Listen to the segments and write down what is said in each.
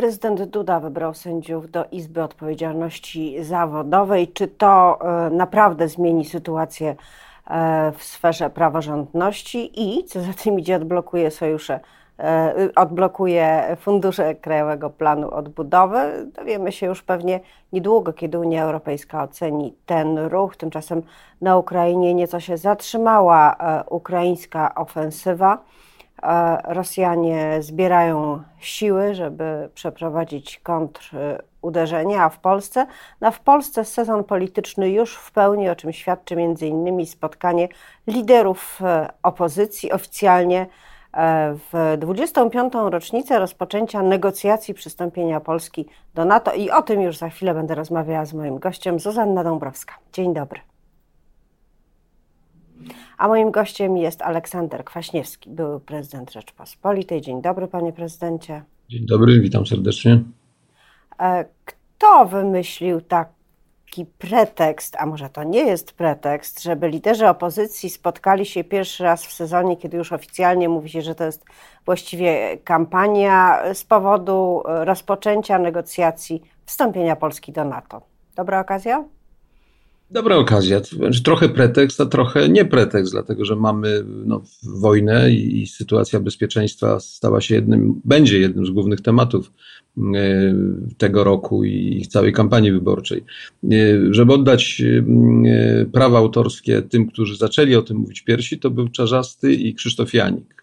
Prezydent Duda wybrał sędziów do Izby Odpowiedzialności Zawodowej. Czy to e, naprawdę zmieni sytuację e, w sferze praworządności i, co za tym idzie, odblokuje sojusze, e, odblokuje fundusze Krajowego Planu Odbudowy? Dowiemy się już pewnie niedługo, kiedy Unia Europejska oceni ten ruch. Tymczasem na Ukrainie nieco się zatrzymała ukraińska ofensywa. Rosjanie zbierają siły, żeby przeprowadzić kontruderzenie, a w Polsce, no w Polsce sezon polityczny już w pełni, o czym świadczy między innymi spotkanie liderów e, opozycji oficjalnie e, w 25. rocznicę rozpoczęcia negocjacji przystąpienia Polski do NATO i o tym już za chwilę będę rozmawiała z moim gościem Zuzanna Dąbrowska. Dzień dobry. A moim gościem jest Aleksander Kwaśniewski, były prezydent Rzeczpospolitej. Dzień dobry, panie prezydencie. Dzień dobry, witam serdecznie. E, kto wymyślił taki pretekst, a może to nie jest pretekst, żeby liderzy opozycji spotkali się pierwszy raz w sezonie, kiedy już oficjalnie mówi się, że to jest właściwie kampania z powodu rozpoczęcia negocjacji wstąpienia Polski do NATO? Dobra okazja? Dobra okazja, znaczy trochę pretekst, a trochę nie pretekst, dlatego że mamy no, wojnę i, i sytuacja bezpieczeństwa stała się jednym, będzie jednym z głównych tematów e, tego roku i całej kampanii wyborczej. E, żeby oddać e, prawa autorskie tym, którzy zaczęli o tym mówić pierwsi, to był Czarzasty i Krzysztof Janik.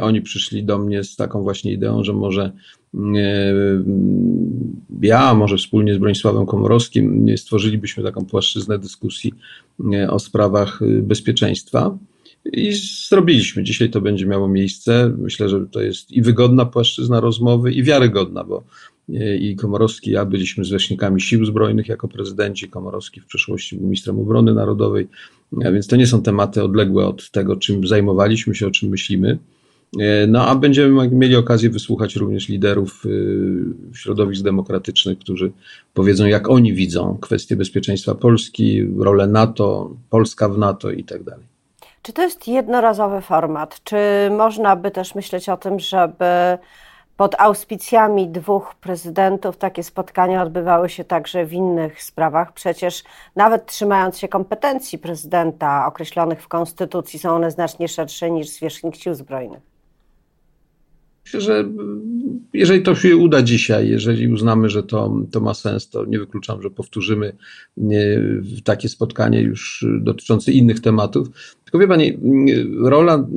Oni przyszli do mnie z taką właśnie ideą, że może ja, może wspólnie z Bronisławem Komorowskim stworzylibyśmy taką płaszczyznę dyskusji o sprawach bezpieczeństwa. I zrobiliśmy. Dzisiaj to będzie miało miejsce. Myślę, że to jest i wygodna płaszczyzna rozmowy, i wiarygodna, bo i Komorowski, ja byliśmy zwierzchnikami sił zbrojnych jako prezydenci. Komorowski w przeszłości był ministrem obrony narodowej, a więc to nie są tematy odległe od tego, czym zajmowaliśmy się, o czym myślimy. E, no a będziemy mieli okazję wysłuchać również liderów y, środowisk demokratycznych, którzy powiedzą, jak oni widzą kwestie bezpieczeństwa Polski, rolę NATO, Polska w NATO i tak dalej. Czy to jest jednorazowy format? Czy można by też myśleć o tym, żeby pod auspicjami dwóch prezydentów takie spotkania odbywały się także w innych sprawach? Przecież nawet trzymając się kompetencji prezydenta określonych w Konstytucji, są one znacznie szersze niż zwierzchnik sił zbrojnych. Myślę, że jeżeli to się uda dzisiaj, jeżeli uznamy, że to, to ma sens, to nie wykluczam, że powtórzymy takie spotkanie już dotyczące innych tematów. Tylko wie Pani, rola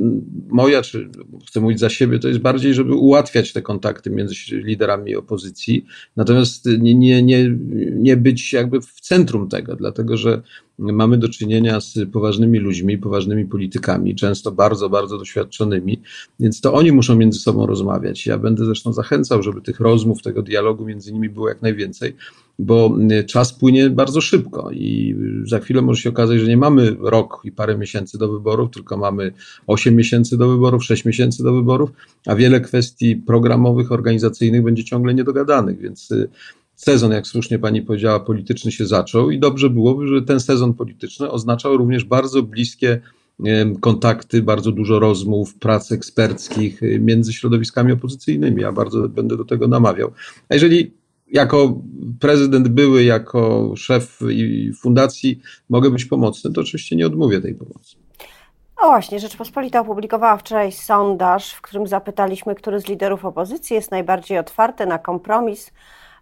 moja, czy chcę mówić za siebie, to jest bardziej, żeby ułatwiać te kontakty między liderami opozycji, natomiast nie, nie, nie, nie być jakby w centrum tego, dlatego że mamy do czynienia z poważnymi ludźmi, poważnymi politykami, często bardzo, bardzo doświadczonymi, więc to oni muszą między sobą rozmawiać. Ja będę zresztą zachęcał, żeby tych rozmów, tego dialogu między nimi było jak najwięcej, bo czas płynie bardzo szybko i za chwilę może się okazać, że nie mamy rok i parę miesięcy do wyborów, tylko mamy 8 miesięcy do wyborów, 6 miesięcy do wyborów, a wiele kwestii programowych, organizacyjnych będzie ciągle niedogadanych, więc sezon, jak słusznie pani powiedziała, polityczny się zaczął i dobrze byłoby, że ten sezon polityczny oznaczał również bardzo bliskie kontakty, bardzo dużo rozmów, prac eksperckich y, między środowiskami opozycyjnymi. Ja bardzo będę do tego namawiał. A jeżeli jako prezydent były, jako szef fundacji mogę być pomocny, to oczywiście nie odmówię tej pomocy. No właśnie, Rzeczpospolita opublikowała wczoraj sondaż, w którym zapytaliśmy, który z liderów opozycji jest najbardziej otwarty na kompromis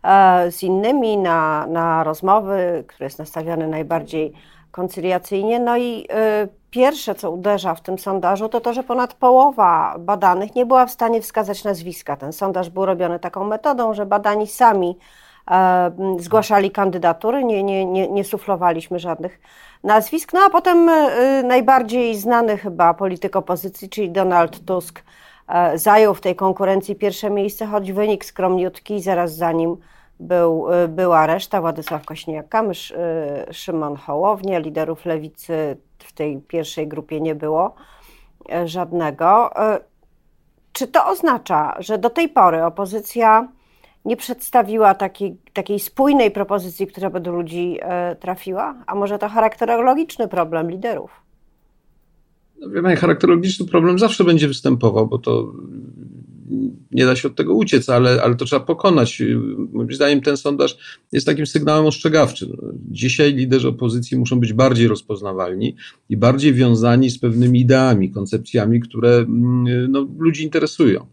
E, z innymi na, na rozmowy, który jest nastawiony najbardziej koncyliacyjnie. No i e, pierwsze, co uderza w tym sondażu, to to, że ponad połowa badanych nie była w stanie wskazać nazwiska. Ten sondaż był robiony taką metodą, że badani sami e, zgłaszali kandydatury, nie, nie, nie, nie suflowaliśmy żadnych nazwisk. No a potem najbardziej znany chyba polityk opozycji, czyli Donald Tusk, E, zajął w tej konkurencji pierwsze miejsce, choć wynik skromniutki, zaraz za nim był, e, była reszta, Władysław Kośniak-Kamysz, e, Szymon Hołownia, liderów lewicy w tej pierwszej grupie nie było żadnego. Czy to oznacza, że do tej pory opozycja nie przedstawiła takiej, takiej spójnej propozycji, która by do ludzi trafiła? A może to charakterologiczny problem liderów? No, charakterologiczny problem zawsze będzie występował, bo to nie da się od tego uciec, ale, ale to trzeba pokonać. Moim zdaniem ten sondaż jest takim sygnałem ostrzegawczym. Dzisiaj liderzy opozycji muszą być bardziej rozpoznawalni i bardziej wiązani z pewnymi ideami, koncepcjami, które mm, no, ludzi interesują.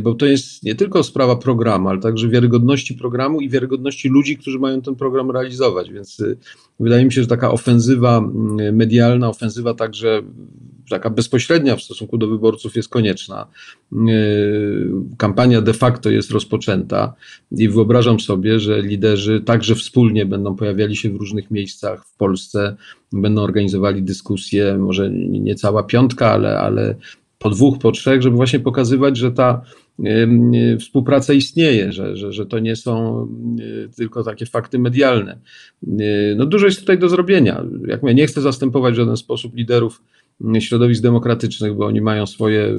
Bo to jest nie tylko sprawa programu, ale także wiarygodności programu i wiarygodności ludzi, którzy mają ten program realizować. Więc y, wydaje mi się, że taka ofensywa mm, medialna, ofensywa także taka bezpośrednia w stosunku do wyborców jest konieczna. Y, kampania de facto jest rozpoczęta i wyobrażam sobie, że liderzy także wspólnie będą pojawiali się w różnych miejscach w Polsce, będą organizowali dyskusje, może nie cała piątka, ale, ale po dwóch, po trzech, żeby właśnie pokazywać, że ta współpraca istnieje, że, że, że to nie są tylko takie fakty medialne. No dużo jest tutaj do zrobienia. Jak mówię, nie chcę zastępować w żaden sposób liderów środowisk demokratycznych, bo oni mają swoje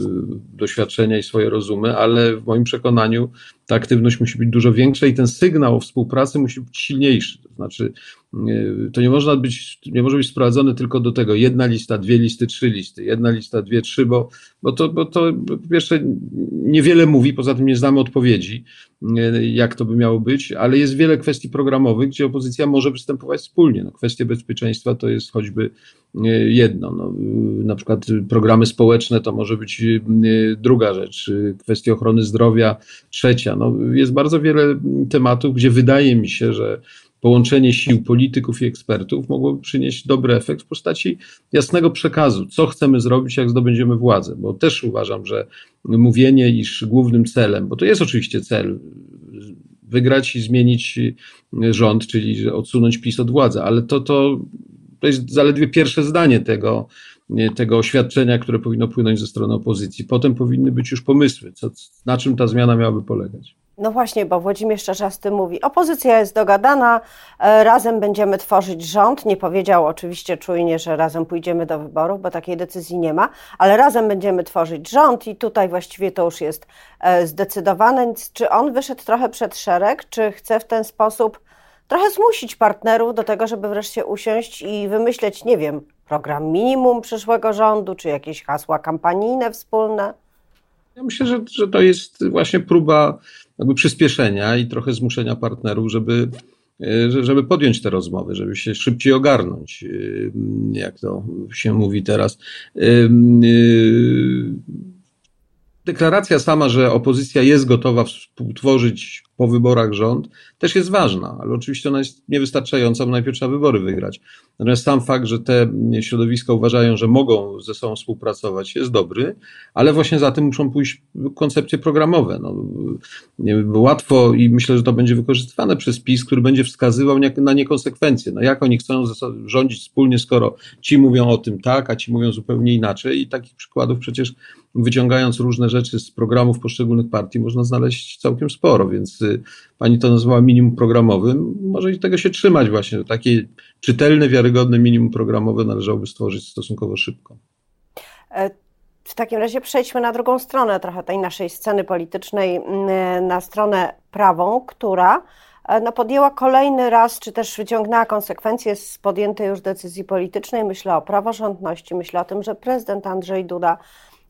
doświadczenia i swoje rozumy, ale w moim przekonaniu ta aktywność musi być dużo większa i ten sygnał o współpracy musi być silniejszy. To znaczy, to nie można być, nie może być sprowadzone tylko do tego jedna lista, dwie listy, trzy listy, jedna lista, dwie, trzy, bo, bo, to, bo to po pierwsze niewiele mówi, poza tym nie znamy odpowiedzi, jak to by miało być, ale jest wiele kwestii programowych, gdzie opozycja może występować wspólnie. No, kwestie bezpieczeństwa to jest choćby jedno. No, na przykład programy społeczne to może być druga rzecz, kwestie ochrony zdrowia trzecia. No, jest bardzo wiele tematów, gdzie wydaje mi się, że połączenie sił polityków i ekspertów mogłoby przynieść dobry efekt w postaci jasnego przekazu, co chcemy zrobić, jak zdobędziemy władzę. Bo też uważam, że mówienie, iż głównym celem, bo to jest oczywiście cel, wygrać i zmienić rząd, czyli odsunąć PiS od władzy, ale to, to, to jest zaledwie pierwsze zdanie tego, tego oświadczenia, które powinno płynąć ze strony opozycji. Potem powinny być już pomysły, co, na czym ta zmiana miałaby polegać. No właśnie, bo Włodzimierz Czarzasty mówi, opozycja jest dogadana, e, razem będziemy tworzyć rząd. Nie powiedział oczywiście czujnie, że razem pójdziemy do wyborów, bo takiej decyzji nie ma, ale razem będziemy tworzyć rząd i tutaj właściwie to już jest e, zdecydowane. Czy on wyszedł trochę przed szereg, czy chce w ten sposób trochę zmusić partnerów do tego, żeby wreszcie usiąść i wymyśleć, nie wiem, program minimum przyszłego rządu, czy jakieś hasła kampanijne wspólne? Ja myślę, że, że to jest właśnie próba jakby przyspieszenia i trochę zmuszenia partnerów, żeby, e, żeby podjąć te rozmowy, żeby się szybciej ogarnąć, e, jak to się mówi teraz. E, deklaracja sama, że opozycja jest gotowa współtworzyć po wyborach rząd, też jest ważna, ale oczywiście ona jest niewystarczająca, bo najpierw trzeba wybory wygrać. Natomiast sam fakt, że te środowiska uważają, że mogą ze sobą współpracować, jest dobry, ale właśnie za tym muszą pójść koncepcje programowe. No, łatwo i myślę, że to będzie wykorzystywane przez PiS, który będzie wskazywał na niekonsekwencje. No, jak oni chcą rządzić wspólnie, skoro ci mówią o tym tak, a ci mówią zupełnie inaczej i takich przykładów przecież wyciągając różne rzeczy z programów poszczególnych partii można znaleźć całkiem sporo, więc pani to nazwała minimum programowym, może i tego się trzymać właśnie. Takie czytelne, wiarygodne minimum programowe należałoby stworzyć stosunkowo szybko. E, w takim razie przejdźmy na drugą stronę trochę tej naszej sceny politycznej, na stronę prawą, która e, no, podjęła kolejny raz, czy też wyciągnęła konsekwencje z podjętej już decyzji politycznej. Myślę o praworządności, myślę o tym, że prezydent Andrzej Duda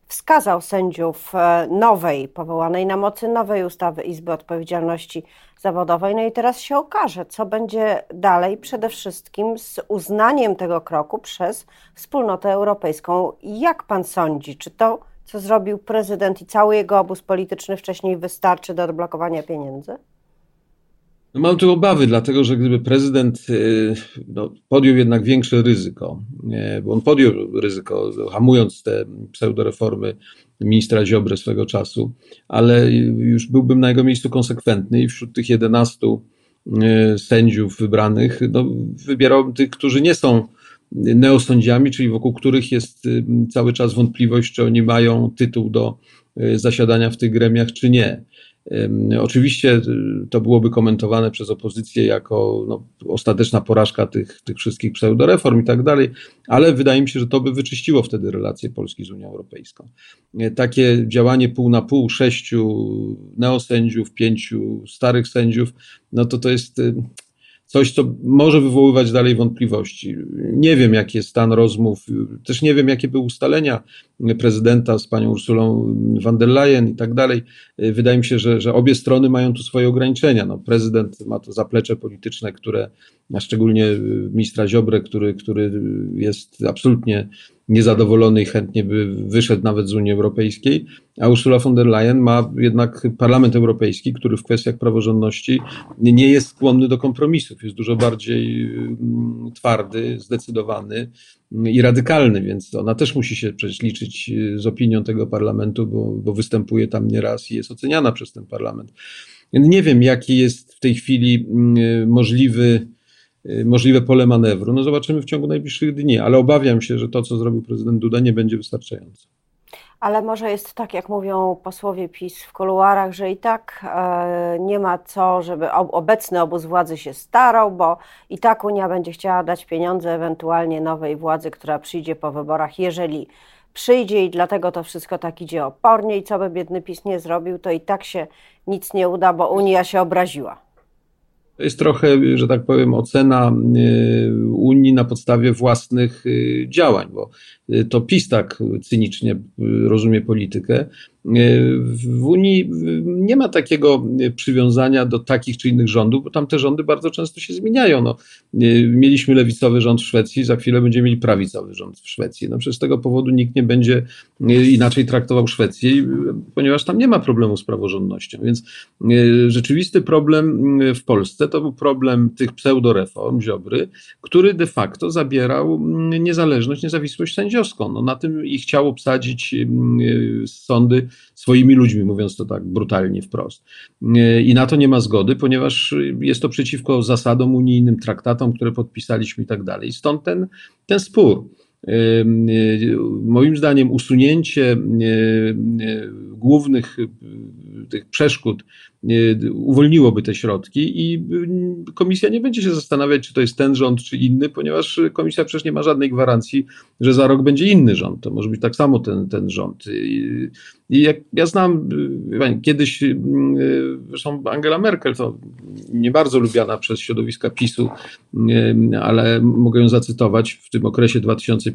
wskazał sędziów e, nowej, powołanej na mocy nowej ustawy Izby Odpowiedzialności Zawodowej. No i teraz się okaże, co będzie dalej, przede wszystkim z uznaniem tego kroku przez wspólnotę europejską. Jak pan sądzi, czy to, co zrobił prezydent i cały jego obóz polityczny wcześniej, wystarczy do odblokowania pieniędzy? No mam tu obawy, dlatego że gdyby prezydent y, no, podjął jednak większe ryzyko, bo on podjął ryzyko, hamując te pseudoreformy ministra Ziobry swego czasu, ale już byłbym na jego miejscu konsekwentny i wśród tych 11 y, sędziów wybranych no, wybierałbym tych, którzy nie są neosądziami, czyli wokół których jest y, cały czas wątpliwość, czy oni mają tytuł do zasiadania w tych gremiach, czy nie. Oczywiście y, to byłoby komentowane przez opozycję jako no, ostateczna porażka tych, tych wszystkich pseudoreform i tak dalej, ale wydaje mi się, że to by wyczyściło wtedy relacje Polski z Unią Europejską. E, takie działanie pół na pół, sześciu neosędziów, pięciu starych sędziów, no to to jest y, coś, co może wywoływać dalej wątpliwości. Nie wiem, jaki jest stan rozmów, też nie wiem, jakie były ustalenia prezydenta z panią Ursulą von der Leyen i tak dalej. Wydaje mi się, że, że obie strony mają tu swoje ograniczenia. No, prezydent ma to zaplecze polityczne, które, a szczególnie ministra Ziobrę, który, który jest absolutnie niezadowolony i chętnie by wyszedł nawet z Unii Europejskiej, a Ursula von der Leyen ma jednak Parlament Europejski, który w kwestiach praworządności nie jest skłonny do kompromisów, jest dużo bardziej mm, twardy, zdecydowany i radykalny, więc ona też musi się przecież liczyć z opinią tego parlamentu, bo, bo występuje tam nieraz i jest oceniana przez ten parlament. Nie wiem, jaki jest w tej chwili mm, możliwy Y, możliwe pole manewru. No zobaczymy w ciągu najbliższych dni, ale obawiam się, że to, co zrobił prezydent Duda, nie będzie wystarczające. Ale może jest tak, jak mówią posłowie PiS w kuluarach, że i tak e, nie ma co, żeby obecny obóz władzy się starał, bo i tak Unia będzie chciała dać pieniądze ewentualnie nowej władzy, która przyjdzie po wyborach, jeżeli przyjdzie i dlatego to wszystko tak idzie opornie i co by biedny PiS nie zrobił, to i tak się nic nie uda, bo Unia się obraziła. To jest trochę, że tak powiem, ocena y, Unii na podstawie własnych y, działań, bo y, to PiS tak cynicznie rozumie politykę, w Unii nie ma takiego przywiązania do takich czy innych rządów, bo tam te rządy bardzo często się zmieniają. No, mieliśmy lewicowy rząd w Szwecji, za chwilę będziemy mieli prawicowy rząd w Szwecji. No, przez tego powodu nikt nie będzie inaczej traktował Szwecji, ponieważ tam nie ma problemu z praworządnością. Więc rzeczywisty problem w Polsce to był problem tych pseudoreform Ziobry, który de facto zabierał niezależność, niezawisłość sędziowską. No, na tym i chciał obsadzić sądy swoimi ludźmi, mówiąc to tak brutalnie wprost. I na to nie ma zgody, ponieważ jest to przeciwko zasadom unijnym, traktatom, które podpisaliśmy i tak dalej. Stąd ten, ten spór. Moim zdaniem usunięcie głównych tych przeszkód uwolniłoby te środki i komisja nie będzie się zastanawiać, czy to jest ten rząd, czy inny, ponieważ komisja przecież nie ma żadnej gwarancji, że za rok będzie inny rząd. To może być tak samo ten, ten rząd. I, jak ja znam, kiedyś, zresztą Angela Merkel, to nie bardzo lubiana przez środowiska PiSu, ale mogę ją zacytować, w tym okresie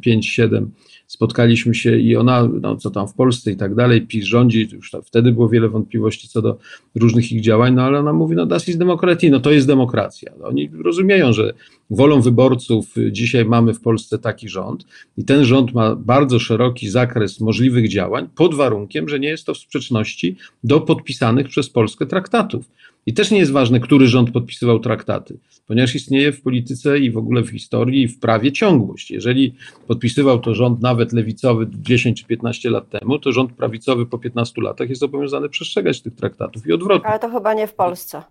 2005-2007 spotkaliśmy się i ona, no co tam w Polsce i tak dalej, PiS rządzi, już wtedy było wiele wątpliwości co do różnych ich działań, no ale ona mówi, no das ist demokratii, no to jest demokracja. No, oni rozumieją, że wolą wyborców dzisiaj mamy w Polsce taki rząd i ten rząd ma bardzo szeroki zakres możliwych działań pod warunkiem, że nie jest to w sprzeczności do podpisanych przez Polskę traktatów. I też nie jest ważne, który rząd podpisywał traktaty, ponieważ istnieje w polityce i w ogóle w historii i w prawie ciągłość. Jeżeli podpisywał to rząd nawet lewicowy 10 czy 15 lat temu, to rząd prawicowy po 15 latach jest zobowiązany przestrzegać tych traktatów i odwrotnie. Ale to chyba nie w Polsce.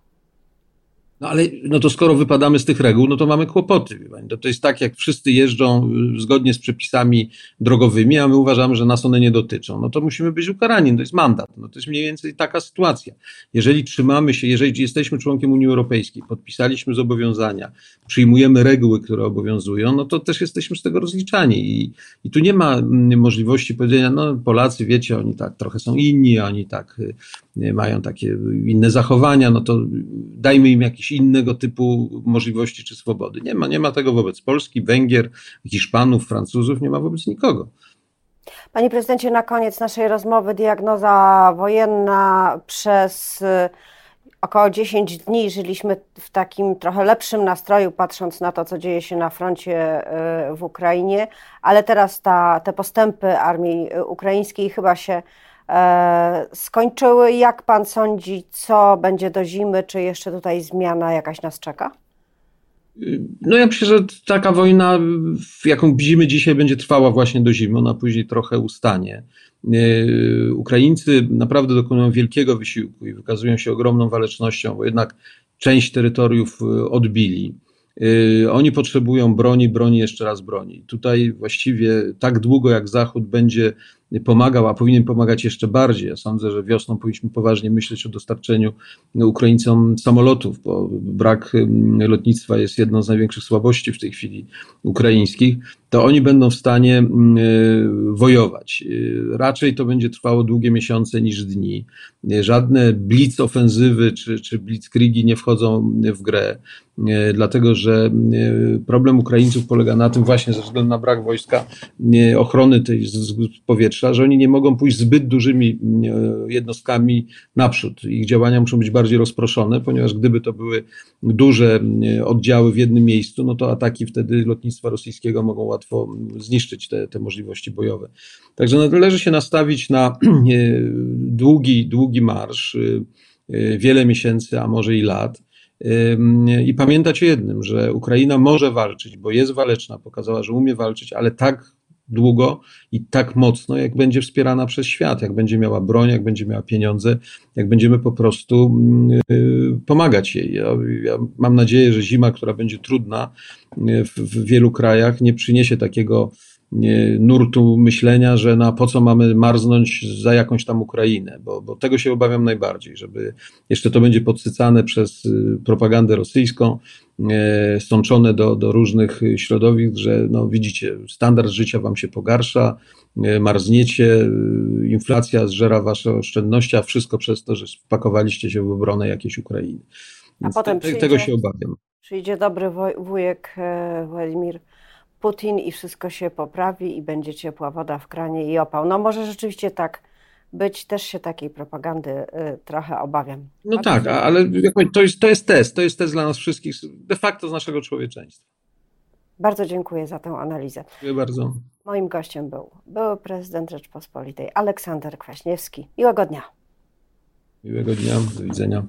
No ale no to skoro wypadamy z tych reguł, no to mamy kłopoty. To, jest tak, jak wszyscy jeżdżą y, zgodnie z przepisami drogowymi, a my uważamy, że nas one nie dotyczą. No to musimy być ukarani, to jest mandat. No to jest mniej więcej taka sytuacja. Jeżeli trzymamy się, jeżeli jesteśmy członkiem Unii Europejskiej, podpisaliśmy zobowiązania, przyjmujemy reguły, które obowiązują, no to też jesteśmy z tego rozliczani. I, i tu nie ma mm, możliwości powiedzenia, no Polacy, wiecie, oni tak trochę są inni, oni tak y, mają takie inne zachowania, no to dajmy im jakiś innego typu możliwości czy swobody. Nie ma, nie ma tego wobec Polski, Węgier, Hiszpanów, Francuzów, nie ma wobec nikogo. Panie prezydencie, na koniec naszej rozmowy diagnoza wojenna przez y, około 10 dni żyliśmy w takim trochę lepszym nastroju, patrząc na to, co dzieje się na froncie y, w Ukrainie, ale teraz ta, te postępy armii ukraińskiej chyba się E, skończyły. Jak pan sądzi, co będzie do zimy? Czy jeszcze tutaj zmiana jakaś nas czeka? No ja myślę, że taka wojna, jaką widzimy dzisiaj, będzie trwała właśnie do zimy, ona później trochę ustanie. E, Ukraińcy naprawdę dokonują wielkiego wysiłku i wykazują się ogromną walecznością, bo jednak część terytoriów e, odbili. Oni potrzebują broni, broni, jeszcze raz broni. Tutaj właściwie tak długo jak Zachód będzie pomagał, a powinien pomagać jeszcze bardziej. Ja sądzę, że wiosną powinniśmy poważnie myśleć o dostarczeniu Ukraińcom samolotów, bo brak lotnictwa jest jedną z największych słabości w tej chwili ukraińskich. To oni będą w stanie wojować. Raczej to będzie trwało długie miesiące niż dni. Żadne blitz ofensywy czy, czy blitzkriegi nie wchodzą w grę. Dlatego że problem Ukraińców polega na tym właśnie ze względu na brak wojska ochrony tej z powietrza, że oni nie mogą pójść zbyt dużymi jednostkami naprzód. Ich działania muszą być bardziej rozproszone, ponieważ gdyby to były duże oddziały w jednym miejscu, no to ataki wtedy lotnictwa rosyjskiego mogą łatwo zniszczyć te, te możliwości bojowe. Także należy się nastawić na długi, długi marsz, wiele miesięcy, a może i lat i pamiętać o jednym, że Ukraina może walczyć, bo jest waleczna, pokazała, że umie walczyć, ale tak długo i tak mocno, jak będzie wspierana przez świat, jak będzie miała broń, jak będzie miała pieniądze, jak będziemy po prostu y, pomagać jej. Ja, ja mam nadzieję, że zima, która będzie trudna y, w, w wielu krajach, nie przyniesie takiego nurtu myślenia, że na po co mamy marznąć za jakąś tam Ukrainę, bo, bo tego się obawiam najbardziej, żeby jeszcze to będzie podsycane przez y, propagandę rosyjską, e, stączone do, do różnych środowisk, że no widzicie, standard życia wam się pogarsza, e, marzniecie, y, inflacja zżera wasze oszczędności, a wszystko przez to, że spakowaliście się w obronę jakiejś Ukrainy. Więc a potem te, tego się obawiam. Przyjdzie dobry wujek e, Władimir Putin i wszystko się poprawi i będzie ciepła woda w kranie i opał. No może rzeczywiście tak być, też się takiej propagandy y, trochę obawiam. No tak, ale to jest, to jest test, to jest test dla nas wszystkich, de facto z naszego człowieczeństwa. Bardzo dziękuję za tę analizę. Dziękuję bardzo. Moim gościem był były prezydent Rzeczpospolitej Aleksander Kwaśniewski. Miłego dnia. Miłego dnia, do widzenia.